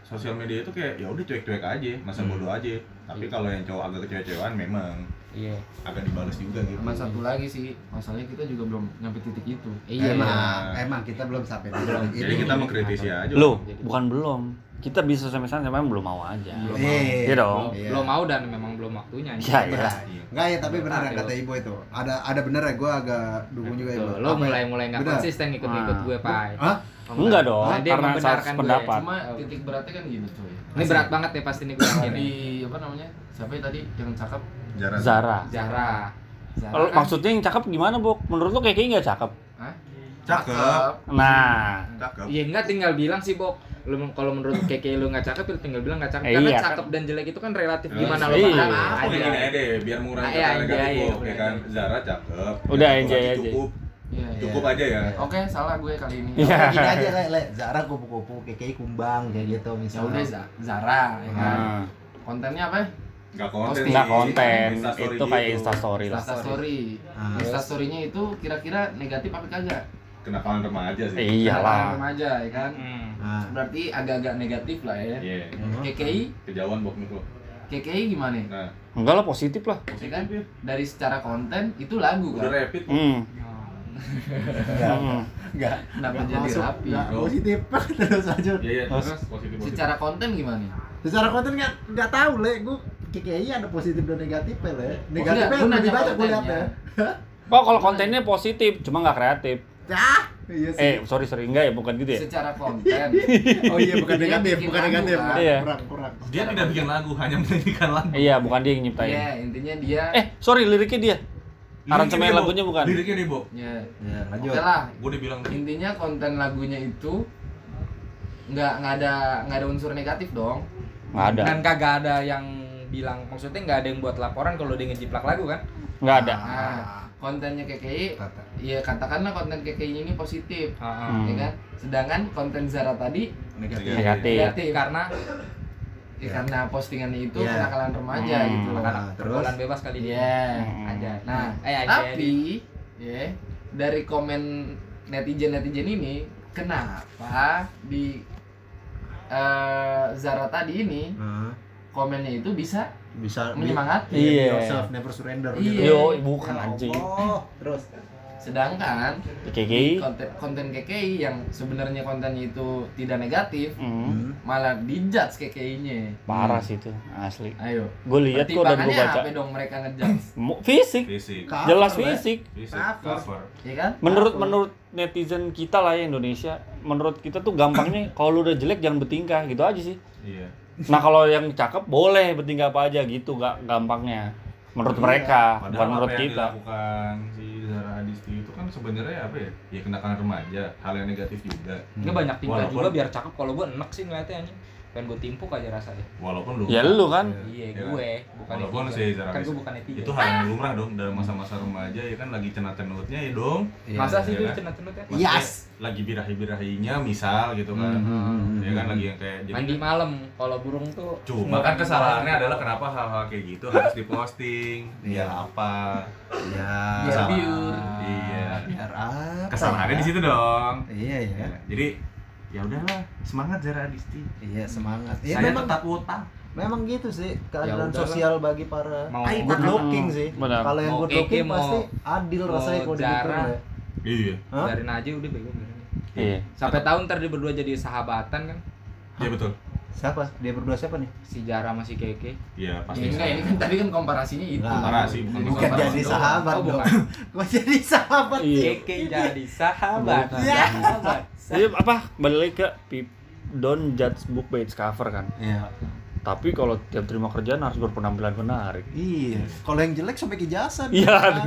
sosial media itu kayak ya udah cuek-cuek aja, masa Hmm. bodoh aja. Tapi Iya. kalau yang cowok agak kecewek-cewekan memang iya agak dibales juga gitu. Sama satu lagi sih, masalahnya kita juga belum nyampe titik itu. iya emang, emang kita belum sampai Belum. titik Jadi itu. kita mengkritisi aja. lo Jadi- bukan belum kita bisa sampai sana memang belum mau aja Belum Iya. Iya dong. belum, Iya. belum mau dan memang belum waktunya Iya, iya. Iya. Enggak ya, tapi benar yang kata ibu itu. Ada ada bener ya, gue agak dukung juga ibu. Tuh, lo ya? mulai mulai nggak konsisten ikut-ikut Ah. gue pai Hah? Enggak dong Nah, dia karena gue. pendapat Cuma titik beratnya kan gitu coy. ini berat banget ya pasti nih gue Di ini apa namanya? Siapa ya tadi yang cakep? Zara Zara Zara Kalau kan maksudnya yang cakep gimana, Bok? Menurut lo kayak nggak cakep? Hah? Cakep. Nah, Cakep. Iya enggak tinggal bilang sih Bok lu kalau menurut keke lu nggak cakep lu tinggal bilang nggak cakep Eh, karena iya, cakep dan jelek itu kan relatif gimana lo Iya. pandang aja gini aja deh, biar mengurangi Ah, iya, iya, iya, ya iya. kan. Zara cakep. Udah, aja, aja. Cukup, Iya. cukup aja ya. Oke, salah gue kali ini. Iya. Gini aja, Le, Le. Zara kupu-kupu, KKI kumbang kayak gitu Ya misalnya. udah Z- Zara ya kan. nah. Kontennya apa? ya? Enggak konten. Nggak konten, itu kayak gitu. instastory lah. Insta story. Ah. Insta story-nya itu kira-kira negatif apa kagak? Kenakalan remaja sih. Iyalah. Kenakalan remaja ya kan. Hmm. Nah, Berarti agak-agak negatif lah ya. Iya. KKI, Kejauhan bok lo. KKI gimana? Nah, Enggak lah positif lah. Ya kan? Dari secara konten itu lagu udah kan. rapid. Hmm. Enggak. Hmm. Enggak. Kenapa Nggak jadi masuk, rapi? nggak positif terus aja. Iya iya. Terus? Terus positif positif. Secara konten gimana? Secara konten nggak nggak tahu, Le. Gue KKI ada positif dan negatif ya, Le. Negatifnya nanya lebih banyak gue lihat ya. Oh, kalau kontennya positif, cuma nggak kreatif. Ah, iya sih. Eh, sorry sorry enggak ya, bukan gitu ya. Secara konten. Oh iya, bukan Dia negatif, bukan negatif. kan? Iya. Kurang, kurang. Dia tidak bikin lagu, hanya menyanyikan lagu. Iya, bukan dia yang nyiptain. Iya, intinya dia Eh, sorry liriknya dia. Aransemen lagunya bukan. Liriknya nih, Bo. ya. Ya, lanjut. Oke lah, Gue udah bilang tadi. intinya konten lagunya itu nggak nggak ada nggak ada unsur negatif dong Nggak ada. dan kagak ada yang bilang maksudnya nggak ada yang buat laporan kalau dia ngejiplak lagu kan Nggak ada. nah kontennya KKI Kata. ya katakanlah konten KKI ini positif Hmm. ya kan sedangkan konten Zara tadi Negatif. Negatif. negatif karena ya, karena postingannya itu Iya. kenakalan remaja Hmm. gitu loh Nah, terus? bebas kali dia Iya. Hmm. aja nah eh aja tapi ya dari komen netizen netizen ini kenapa di eh, Zara tadi ini Nah, komennya itu bisa bisa menyemangati Iya. Iya. yourself, never surrender Iya. gitu. Yo, bukan Ya anjing. Allah. Terus. Sedangkan KKI. konten konten KKI yang sebenarnya kontennya itu tidak negatif Hmm. Hmm. malah dijudge KKI-nya Parah sih itu, asli. ayo Gue lihat kok dan gue baca. apa dong mereka ngejudge Fisik, Fisik. Cover, jelas fisik. Fisik. Cover. Cover. ya kan Menurut Cover. menurut netizen kita lah ya Indonesia, menurut kita tuh gampangnya kalau lu udah jelek jangan bertingkah gitu aja sih. Iya. Nah kalau yang cakep boleh bertingkah apa aja gitu, gak gampangnya. Menurut Iya. mereka, bukan Padahal menurut apa yang kita. dilakukan si Zara Adisti itu kan sebenarnya apa ya? Ya kenakalan remaja, hal yang negatif juga. Nggak banyak tingkah juga biar cakep kalau gue enak sih ngeliatnya anjing pengen gue timpuk aja rasanya walaupun lu Ya lu kan. iya Iya gue bukan walaupun Zara kan gue bukan netizen itu hal yang lumrah dong dalam masa-masa remaja ya kan lagi cenat-cenutnya ya dong Iya. masa sih Iya dulu kan? cenut-cenut ya Maksudnya Yes. lagi birahi-birahinya misal gitu kan Hmm. ya kan lagi yang kayak jadi mandi malam kalau burung tuh cuma kan kesalahannya adalah kenapa hal-hal kayak gitu harus diposting biar apa Ya. Biar iya Biar apa? kesalahannya ya? di situ dong Iya ya. Ya, jadi ya udahlah semangat Zara Adisti Iya semangat. Ya saya memang tetap utang memang gitu sih keadilan udahlah. sosial bagi para Mau- Ay, good looking sih. Benar. Kalau yang good looking mau- pasti adil mau rasanya kalau Zara. dipikir ya. iya Hah? biarin aja udah bego. Iya. sampai tahun ntar dia berdua jadi sahabatan kan iya betul Siapa? Dia berdua siapa nih? si Jara masih keke iya Ya, pasti enggak, ini kan tadi kan komparasinya itu. Nah, Komparasi, bukan Bukan komparasi jadi sahabat Oh, dong. bukan. Jadi sahabat? Iya. keke jadi sahabat Ya. sahabat Jadi apa? Balik lagi ke peop- don't judge book by its cover kan. Iya. Tapi kalau tiap terima kerjaan harus berpenampilan menarik. Iya. Kalau yang jelek sampai ke jasa. Iya.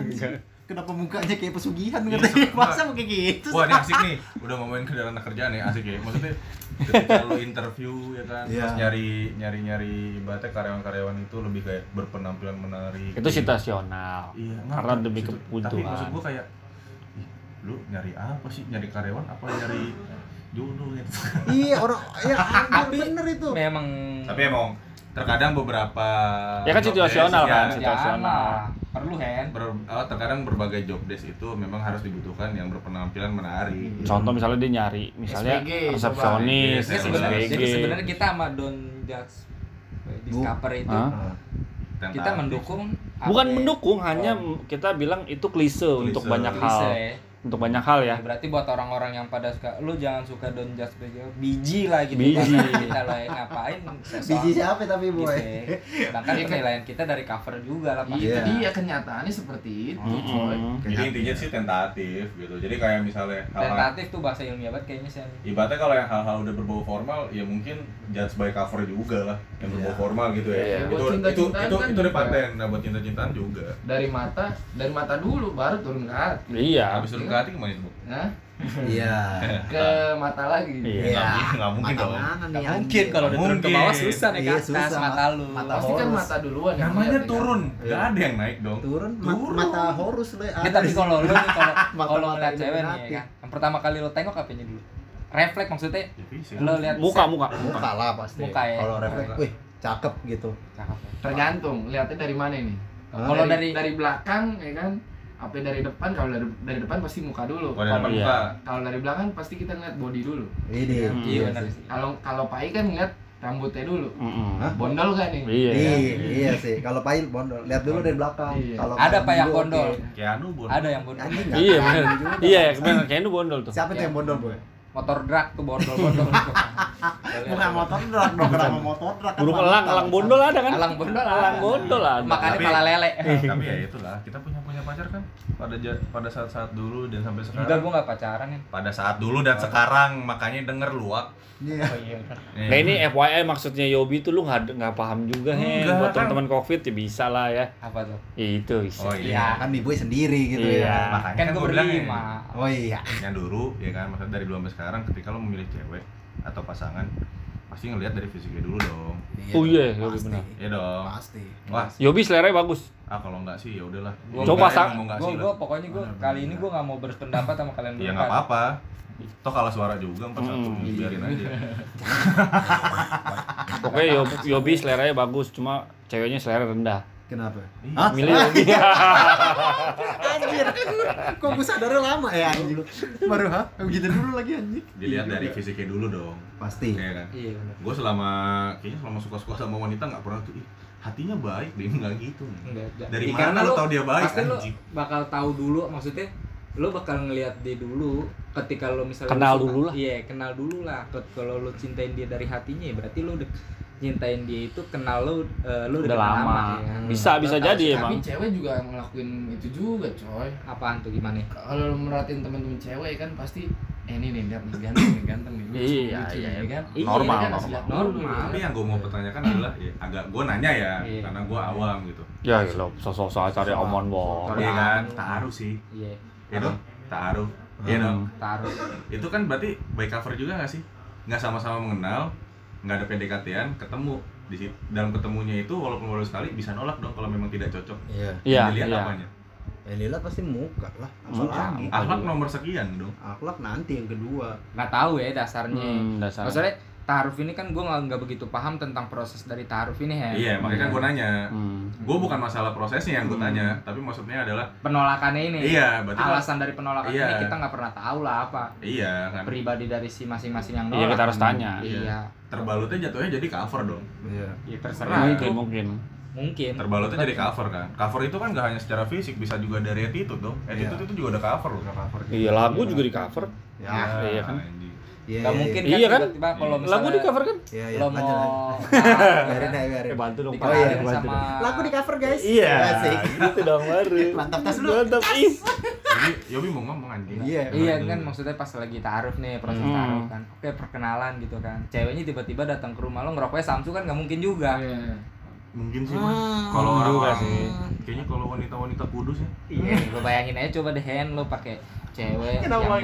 Kenapa mukanya kayak pesugihan Iya, Masa mau kayak gitu? Wah ini asik nih, udah ngomongin kerjaan kerjaan ya asik ya. Maksudnya ketika lu interview ya kan, Iya. terus nyari nyari nyari ibaratnya karyawan-karyawan itu lebih kayak berpenampilan menarik. Itu situasional. Iya, Karena nggak, demi situ- kebutuhan. Tapi maksud gua kayak, lu nyari apa sih? Nyari karyawan apa nyari jodoh gitu? Iya orang ya bener, bener itu. memang tapi emang terkadang beberapa Ya kan situasional kan, ya, situasional. Perlu Hen ber- oh, terkadang berbagai job desk itu memang harus dibutuhkan yang berpenampilan menarik. Contoh misalnya dia nyari misalnya resepsionis, coba. Jadi sebenarnya SPG. jadi sebenarnya kita sama Don Judge Discover itu Tentatif. kita mendukung Bukan ya? mendukung, hanya Oh. kita bilang itu klise, untuk Klise. banyak Klise hal. ya. Untuk banyak hal ya. Ya, berarti buat orang-orang yang pada suka lu jangan suka Don Just Beggar biji lah gitu Biji. kita lah ya. ngapain Biji siapa tapi boy? Gitu ya. sedangkan penilaian kita dari cover juga lah. Iya, Iya. dia kenyataannya seperti itu, coy. Mm-mm. Jadi intinya sih tentatif gitu. Jadi kayak misalnya hal-hal tentatif tuh bahasa ilmiah banget kayaknya sih ibaratnya kalau yang hal-hal udah berbau formal ya mungkin judge by cover juga lah yang berbau Iya. formal gitu ya. Iya. Itu Buat itu itu kan itu di juga. paten. Nah buat cinta-cintaan juga. Dari mata, dari mata dulu baru turun ke hati. Iya. Habis turun ke hati ke mana itu? Nah, Iya. ke mata lagi. Iya. Iya. Nggak mungkin Mata dong. mungkin kalau udah turun ke bawah susah nih Iya, ke atas susah, mata Mat. lu Mata Pasti kan mata duluan yang Namanya turun, Iya. nggak ada yang naik dong. Turun, Turun. mata horus le. Ya, tapi kalau lu kalau Mata- kalau ngeliat cewek nih ya kan yang pertama kali lu tengok apanya dulu refleks maksudnya Ya, fisik. lo lihat Muka, muka. Muka lah pasti. Muka ya. Kalau refleks, wih cakep gitu. Cakep ya. Tergantung, lihatnya dari mana ini. Kalau dari- dari belakang ya kan, apa dari depan kalau dari dari depan pasti muka dulu. Kalau dari depan Iya. muka. Kalau dari belakang pasti kita ngeliat body dulu. Ini. Hmm. iya benar sih. sih Kalau kalau Pai kan ngeliat rambutnya dulu. Mm-mm. Hah? Bondol kan nih? Iya. Iya, iya sih. Kalau pahil bondol, lihat dulu dari belakang. Iya. Kalau Ada Pak yang bondol. oke. Keanu bon. ada yang bondol Anjing Iya benar. Iya, benar. Itu bondol tuh. Siapa tuh yang bondol, Boy? motor drag tuh bondol bondol Bukan motor truk dong, kenapa motor truk? kan Burung elang, elang bondol ada kan? alang bondol Elang bondol ada. makanya malah lele Tapi ya itulah, kita punya punya pacar kan pada ja- pada saat-saat dulu dan sampai enggak sekarang. gua nggak pacaran ya Pada saat dulu dan sekarang makanya denger luak. Iya. oh iya benar Nih. Nah ini FYI maksudnya Yobi tuh lu nggak nggak paham juga Hen. Enggak, Buat kan. teman-teman covid ya bisa lah ya. apa tuh Ya, itu bisa. Oh Iya. iya. Kan boy sendiri gitu Iya. ya. Makanya kan kan gua bilang ya, berlima Oh iya. yang dulu ya kan maksudnya dari dulu sampai sekarang ketika lo memilih cewek atau pasangan pasti ngelihat dari fisiknya dulu dong Oh iya, Yobi pasti. benar. ya dong Pasti. wah Yobi selera bagus. ah kalau enggak sih ya udahlah Gua Coba Enggak, sang- enggak gua gua pokoknya gua Benar, kali ini gua nggak mau berpendapat sama kalian ya berempat. nggak apa-apa toh kalah suara juga empat satu Hmm, biarin aja Pokoknya Yobi, Yobi seleranya bagus, cuma ceweknya selera rendah. Kenapa? Ih, Hah? Milih Yobi. Anjir. Kok gue sadarnya lama ya anjing. Baru ha? Begitu dulu lagi anjing. dilihat dari fisiknya dulu dong Pasti. ya kan iya benar gue selama kayaknya selama suka-suka sama wanita nggak pernah tuh hatinya baik deh nggak gitu Enggak, enggak. Dari Iya, mana lu tahu dia baik, Pasti lu anjing? bakal tahu dulu maksudnya lu bakal ngelihat dia dulu ketika lu misalnya Kenal suka- dulu lah. Iya, kenal dulu lah. Kalau lu cintain dia dari hatinya ya berarti lu udah cintain dia itu kenal lu eh, lu Udah kenal lama. ya kan? Bisa, Lu bisa jadi emang. Tapi cewek juga ngelakuin itu juga, coy. Apaan tuh gimana? Kalau lu merhatiin temen-temen cewek kan pasti eh ini nih lihat nih ganteng nih ganteng nih lucu, Iya, lucu iya, iya. kan Iya, Normal, kan, normal. asli lihat dulu, Normal. tapi yang gue mau pertanyakan adalah ya, agak gue nanya ya Iya. karena gue awam gitu ya lo sosok-sosok cari omon. Sosok. iya kan taruh sih Iya, ya dong taruh iya dong taruh. itu kan berarti by cover juga nggak sih nggak sama-sama mengenal nggak ada PDKT-an ketemu di situ dalam ketemunya itu walaupun baru sekali bisa nolak dong kalau memang tidak cocok Iya. Iya, Yang dilihat iya. apanya Yang dilihat pasti muka lah. Muka. Apalagi. akhlak nomor sekian dong Akhlak nanti yang kedua. nggak tahu ya dasarnya Hmm, dasar. maksudnya taaruf ini kan gue nggak begitu paham tentang proses dari taaruf ini ya iya makanya kan gue nanya Hmm. gue bukan masalah prosesnya yang gue tanya tapi maksudnya adalah penolakannya ini iya berarti alasan dari penolakan Iya. ini kita nggak pernah tahu lah apa iya kan pribadi dari si masing-masing yang Iya, nolak kita harus tanya. iya terbalutnya jatuhnya jadi cover dong Iya. ya terserah Mungkin, mungkin. mungkin terbalutnya jadi cover kan cover itu kan gak hanya secara fisik bisa juga dari attitude dong attitude itu juga ada cover loh Cover. Iya, lagu juga di cover. Ya. iya kan. Iya. nggak iya, mungkin Iya kan kan? tiba-tiba kalau misalnya Lagu di cover kan? Iya, iya. lo mau Biarin aja, biarin. Eh, bantu dong, Oh, iya, bantu sama Lagu di cover guys. Iya, Asik. gitu dong baru. Mantap tas dulu. Mantap. Ih. Yobi, Yobi mau ngomong anjing Iya. Iya kan maksudnya pas lagi taaruf nih proses Hmm. taaruf kan. Oke perkenalan gitu kan. Ceweknya tiba-tiba datang ke rumah lo ngerokoknya Samsu kan nggak mungkin juga. Iya. Mungkin sih Ah, mas kalau juga orang-orang sih. kayaknya kalau wanita-wanita kudus ya Iya. Lo bayangin aja coba deh hand lo pakai cewek Kenapa yang mau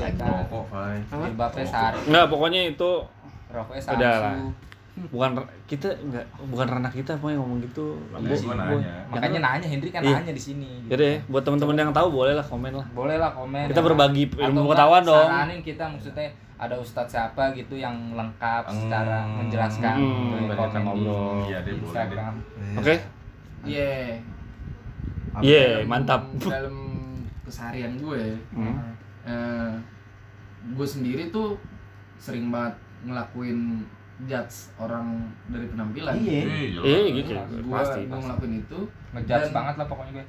ya kan. rokok Fai Jilbabnya sari, Enggak, pokoknya itu rokoknya Udah lah. Samsu. bukan kita enggak bukan ranah kita apa yang ngomong gitu. Makanya gua nanya. Makanya nanya Hendri kan Iya. nanya di sini. gitu. Jadi buat teman-teman yang tahu boleh lah komen lah. Boleh lah komen. Kita ya berbagi Atau ilmu pengetahuan dong. Saranin kita maksudnya ada ustadz siapa gitu yang lengkap Hmm. secara menjelaskan Hmm, gitu, kita komen di ngobrol. Iya, deh, boleh, Instagram. Iya. Oke. Iya. Apa? Iya, Dalam- mantap. Dalam keseharian gue, Hmm. eh, gue sendiri tuh sering banget ngelakuin judge orang dari penampilan. Iya. jelas. Eh gitu. Gue Pasti. gue ngelakuin itu Ngejudge Dan- banget lah pokoknya gue.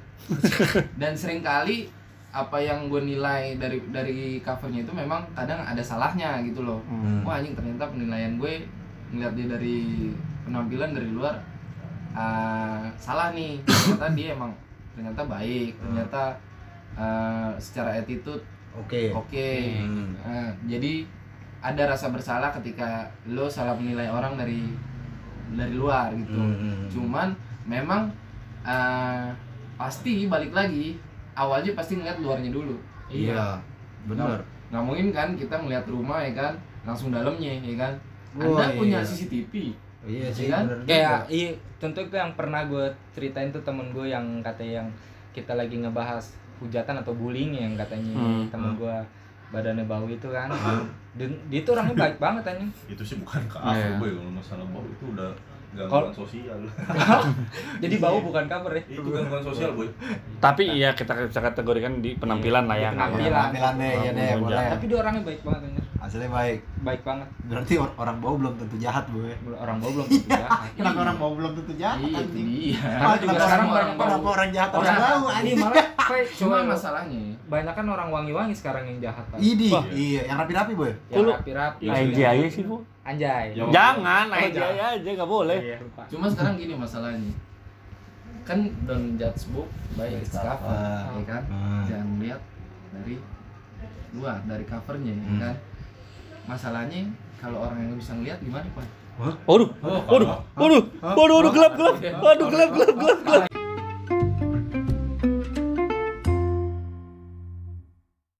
dan sering kali apa yang gue nilai dari dari covernya itu memang kadang ada salahnya gitu loh. Hmm. Wah anjing ternyata penilaian gue ngeliat dia dari penampilan dari luar ah, salah nih. Ternyata dia emang ternyata baik, ternyata ah, secara attitude Oke. oke. Hmm. Ah, jadi ada rasa bersalah ketika lo salah menilai orang dari dari luar gitu. Hmm. Cuman memang ah, pasti balik lagi awalnya pasti ngeliat luarnya dulu. Iya. Benar. Nggak mungkin kan kita melihat rumah ya kan langsung dalamnya ya kan. Wah, Anda punya iya. CCTV. Iya sih. Iya kan? Kayak iya tentu itu yang pernah gue ceritain tuh temen gue yang katanya yang kita lagi ngebahas hujatan atau bullying yang katanya Hmm. temen gue badannya bau itu kan. Dan dia tuh orangnya baik banget anjing. itu sih bukan ke Iya. aku boy kalau masalah bau itu udah gangguan sosial Jadi bau bukan cover ya. itu gangguan sosial boy Tapi iya kita bisa kategorikan di penampilan lah ya. Penampilan. apa-apa. Penampilan deh, iya deh, boleh. Tapi dia orangnya baik banget anjing. Hasilnya baik. Baik banget. Berarti or- orang bau belum tentu jahat, Bu. ya? Orang bau belum tentu jahat. Kenapa orang bau belum tentu jahat? Iya itu dia. Karena Ah, juga sekarang orang, orang bau. kenapa orang jahat orang Orang- bau Ini anjing? malah kayak Cuma masalahnya banyak kan orang wangi-wangi sekarang yang jahat kan. Idi, Wah. iya, yang rapi-rapi, Boy. Yang rapi-rapi. Aja sih bu. Anjay. Jangan, Oh, aja nggak boleh. Iya. Cuma sekarang gini masalahnya. Kan don't judge book by its cover, ya kan? Hmm. Jangan lihat dari luar, dari covernya, ya Hmm. kan? Masalahnya kalau orang yang bisa ngeliat gimana, Pak? Waduh, waduh, waduh, waduh, waduh, gelap, gelap, waduh, gelap, gelap, gelap, gelap.